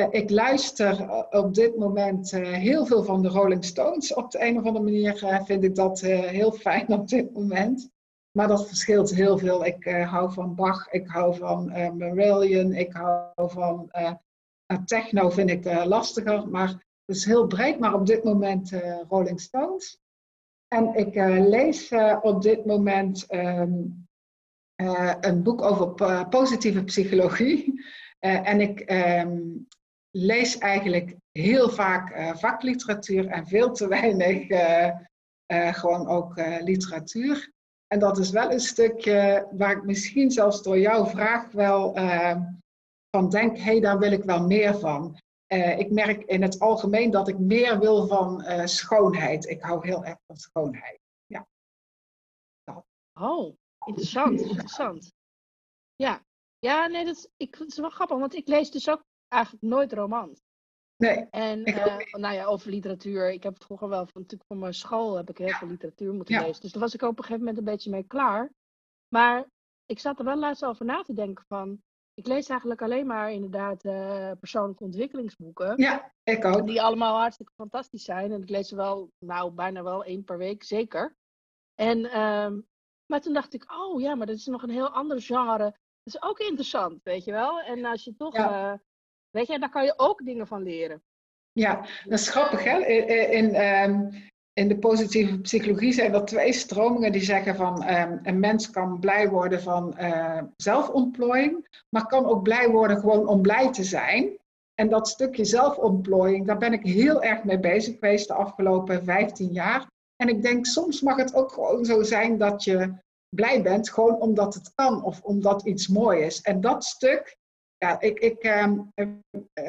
Ik luister op dit moment heel veel van de Rolling Stones. Op de een of andere manier vind ik dat heel fijn op dit moment. Maar dat verschilt heel veel. Ik hou van Bach, ik hou van Marillion, ik hou van techno vind ik lastiger. Maar is heel breed, maar op dit moment Rolling Stones. En ik lees op dit moment um, een boek over positieve psychologie. En ik um, lees eigenlijk heel vaak vakliteratuur en veel te weinig gewoon ook literatuur. En dat is wel een stukje waar ik misschien zelfs door jouw vraag wel ehm, van denk, hé, hey, daar wil ik wel meer van. Ik merk in het algemeen dat ik meer wil van schoonheid. Ik hou heel erg van schoonheid. Ja. Oh, interessant, interessant. Ja, ja, nee, dat is, ik, dat is wel grappig, want ik lees dus ook eigenlijk nooit romans. Nee. En uh, nou ja, over literatuur. Ik heb vroeger wel, van, natuurlijk voor mijn school heb ik heel veel literatuur moeten lezen. Dus daar was ik op een gegeven moment een beetje mee klaar. Maar ik zat er wel laatst over na te denken van. Ik lees eigenlijk alleen maar inderdaad uh, persoonlijke ontwikkelingsboeken. Ja, ik ook. Die allemaal hartstikke fantastisch zijn. En ik lees ze wel, nou bijna wel één per week, zeker. En, uh, maar toen dacht ik, oh ja, maar dat is nog een heel ander genre is ook interessant, weet je wel. En als je toch, ja. uh, weet je, daar kan je ook dingen van leren. Ja, dat is grappig hè. In, in, um, in de positieve psychologie zijn er twee stromingen die zeggen van um, een mens kan blij worden van uh, zelfontplooiing, maar kan ook blij worden gewoon om blij te zijn. En dat stukje zelfontplooiing, daar ben ik heel erg mee bezig geweest de afgelopen 15 jaar. En ik denk, soms mag het ook gewoon zo zijn dat je blij bent, gewoon omdat het kan of omdat iets mooi is. En dat stuk, ja, ik, ik eh,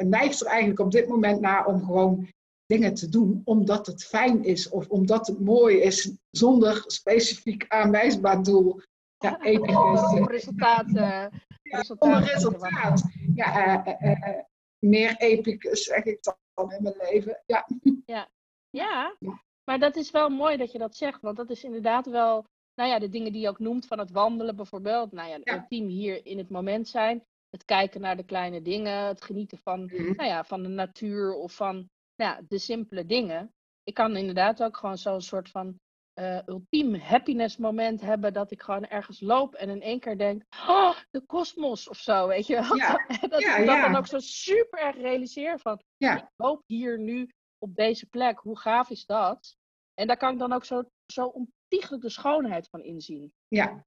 neig er eigenlijk op dit moment naar om gewoon dingen te doen omdat het fijn is of omdat het mooi is, zonder specifiek aanwijsbaar doel. Ja, episch. Om resultaat. Uh, resultaat. Resultaat. Ja, uh, uh, meer epicus zeg ik dan in mijn leven. Ja. Ja. ja, maar dat is wel mooi dat je dat zegt, want dat is inderdaad wel nou ja, de dingen die je ook noemt van het wandelen bijvoorbeeld. Nou ja, het team hier in het moment zijn. Het kijken naar de kleine dingen. Het genieten van, mhm. nou ja, van de natuur of van ja, de simpele dingen. Ik kan inderdaad ook gewoon zo'n soort van uh, ultiem happiness moment hebben. Dat ik gewoon ergens loop en in één keer denk, oh, de kosmos of zo, weet je wel. Ja. dat ja, ik dat dan ook zo super erg realiseer van, ik loop hier nu op deze plek. Hoe gaaf is dat? En daar kan ik dan ook zo, zo ontiegelijk de schoonheid van inzien. Ja.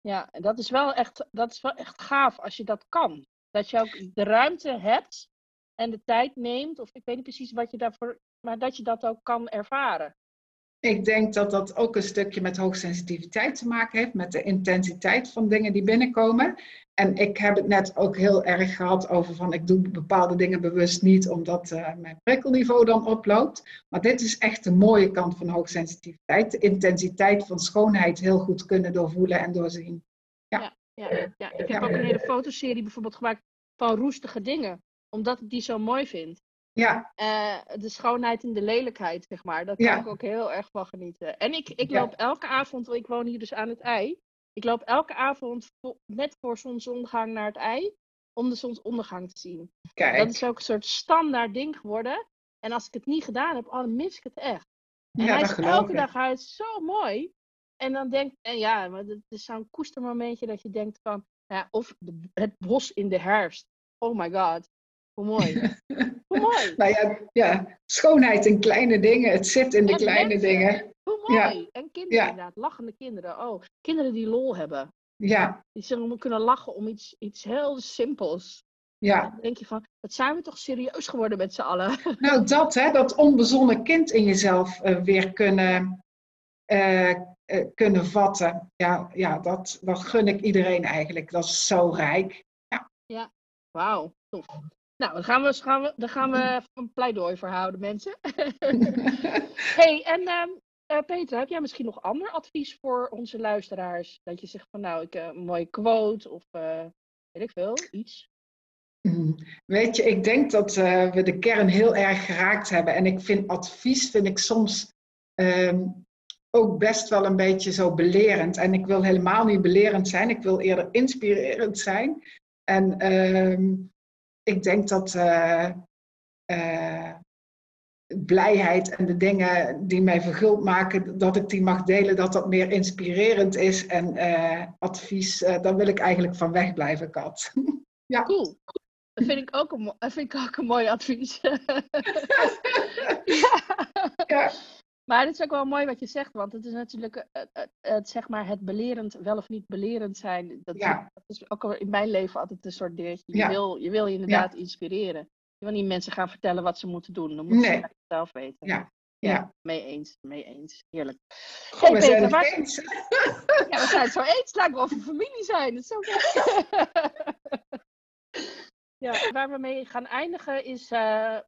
Ja, en dat is wel echt, dat is wel echt gaaf als je dat kan. Dat je ook de ruimte hebt en de tijd neemt, of ik weet niet precies wat je daarvoor, maar dat je dat ook kan ervaren. Ik denk dat dat ook een stukje met hoogsensitiviteit te maken heeft, met de intensiteit van dingen die binnenkomen. En ik heb het net ook heel erg gehad over van ik doe bepaalde dingen bewust niet omdat uh, mijn prikkelniveau dan oploopt. Maar dit is echt de mooie kant van hoogsensitiviteit. De intensiteit van schoonheid heel goed kunnen doorvoelen en doorzien. Ja, ja, ja, ja. ik heb ook een hele fotoserie bijvoorbeeld gemaakt van roestige dingen. Omdat ik die zo mooi vind. Ja. Uh, de schoonheid en de lelijkheid, zeg maar. Daar kan ja. ik ook heel erg van genieten. En ik, ik loop elke avond, ik woon hier dus aan het ei. Ik loop elke avond net voor zonsondergang naar het ei. Om de zonsondergang te zien. Kijk. Dat is ook een soort standaard ding geworden. En als ik het niet gedaan heb, oh, dan mis ik het echt. En ja, hij is elke dag uit zo mooi. En dan denk en ja, maar het is zo'n koestermomentje dat je denkt van, ja, of de, het bos in de herfst. Oh my god. Hoe mooi. Hoe mooi. Nou ja, ja, schoonheid in kleine dingen. Het zit in de kleine mensen. dingen. Hoe mooi. En kinderen inderdaad. Lachende kinderen. Oh, kinderen die lol hebben. Ja. Die zullen kunnen lachen om iets, iets heel simpels. Ja. Dan denk je van, wat zijn we toch serieus geworden met z'n allen. Nou, dat hè, dat onbezonnen kind in jezelf uh, weer kunnen, uh, uh, kunnen vatten. Ja, ja dat, dat gun ik iedereen eigenlijk. Dat is zo rijk. Ja, ja. wauw. Tof. Nou, dan gaan we, gaan we, dan gaan we een pleidooi voor houden, mensen. hey, en uh, Peter, heb jij misschien nog ander advies voor onze luisteraars? Dat je zegt van nou, ik, uh, een mooie quote of uh, weet ik veel, iets? Mm, weet je, ik denk dat we de kern heel erg geraakt hebben. En ik vind advies, vind ik soms um, ook best wel een beetje zo belerend. En ik wil helemaal niet belerend zijn, ik wil eerder inspirerend zijn. En um, ik denk dat uh, blijheid en de dingen die mij verguld maken, dat ik die mag delen, dat dat meer inspirerend is. En advies, daar wil ik eigenlijk van wegblijven, Kat. ja. Cool. Dat vind ik ook een, vind ik ook een mooi advies. ja. ja. Maar het is ook wel mooi wat je zegt, want het is natuurlijk het, eh, het, eh, het zeg maar het belerend, wel of niet belerend zijn. Dat, ja. dat is ook in mijn leven altijd een soort dingetje. Je, wil, je wil je inderdaad inspireren. Je wil niet mensen gaan vertellen wat ze moeten doen. Dan moeten ze het zelf weten. Ja. Ja. mee eens, mee eens. Heerlijk. Goh, hey, we Peter, zijn het eens. Ja, we zijn het zo eens. Of we familie zijn. Dat is zo Ja, waar we mee gaan eindigen is, uh,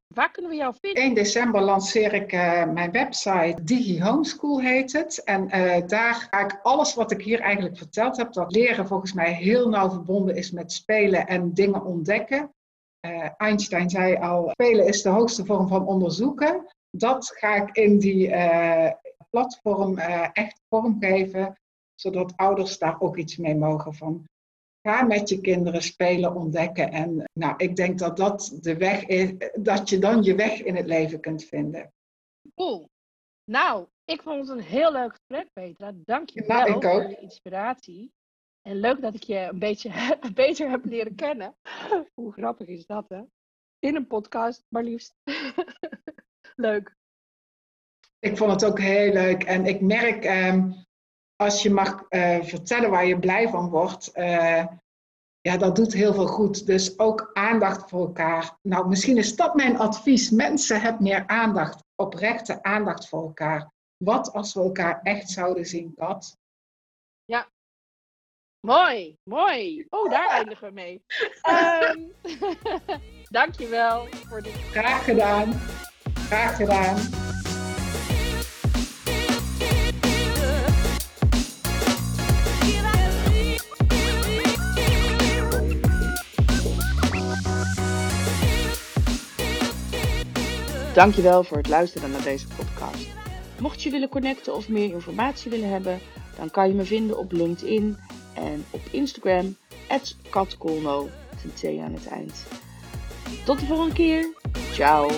waar kunnen we jou vinden? 1 december lanceer ik uh, mijn website, Digi Homeschool heet het. En uh, daar ga ik alles wat ik hier eigenlijk verteld heb, dat leren volgens mij heel nauw verbonden is met spelen en dingen ontdekken. Einstein zei al, spelen is de hoogste vorm van onderzoeken. Dat ga ik in die platform echt vormgeven, zodat ouders daar ook iets mee mogen van Ga met je kinderen spelen, ontdekken. En nou, ik denk dat dat de weg is, dat je dan je weg in het leven kunt vinden. Cool. Nou, ik vond het een heel leuk gesprek, Petra. Dank je wel nou, voor de inspiratie. En leuk dat ik je een beetje beter heb leren kennen. Hoe grappig is dat, hè? In een podcast, maar liefst. leuk. Ik vond het ook heel leuk. En ik merk, ehm, als je mag uh, vertellen waar je blij van wordt, uh, ja, dat doet heel veel goed. Dus ook aandacht voor elkaar. Nou, misschien is dat mijn advies. Mensen, hebben meer aandacht, oprechte aandacht voor elkaar. Wat als we elkaar echt zouden zien, Kat? Ja. Mooi, mooi. Oh, daar eindigen we mee. Um, dankjewel voor dit. Graag gedaan. Graag gedaan. Dankjewel voor het luisteren naar deze podcast. Mocht je willen connecten of meer informatie willen hebben, dan kan je me vinden op LinkedIn en op Instagram, katkolno, met een T aan het eind. Tot de volgende keer. Ciao.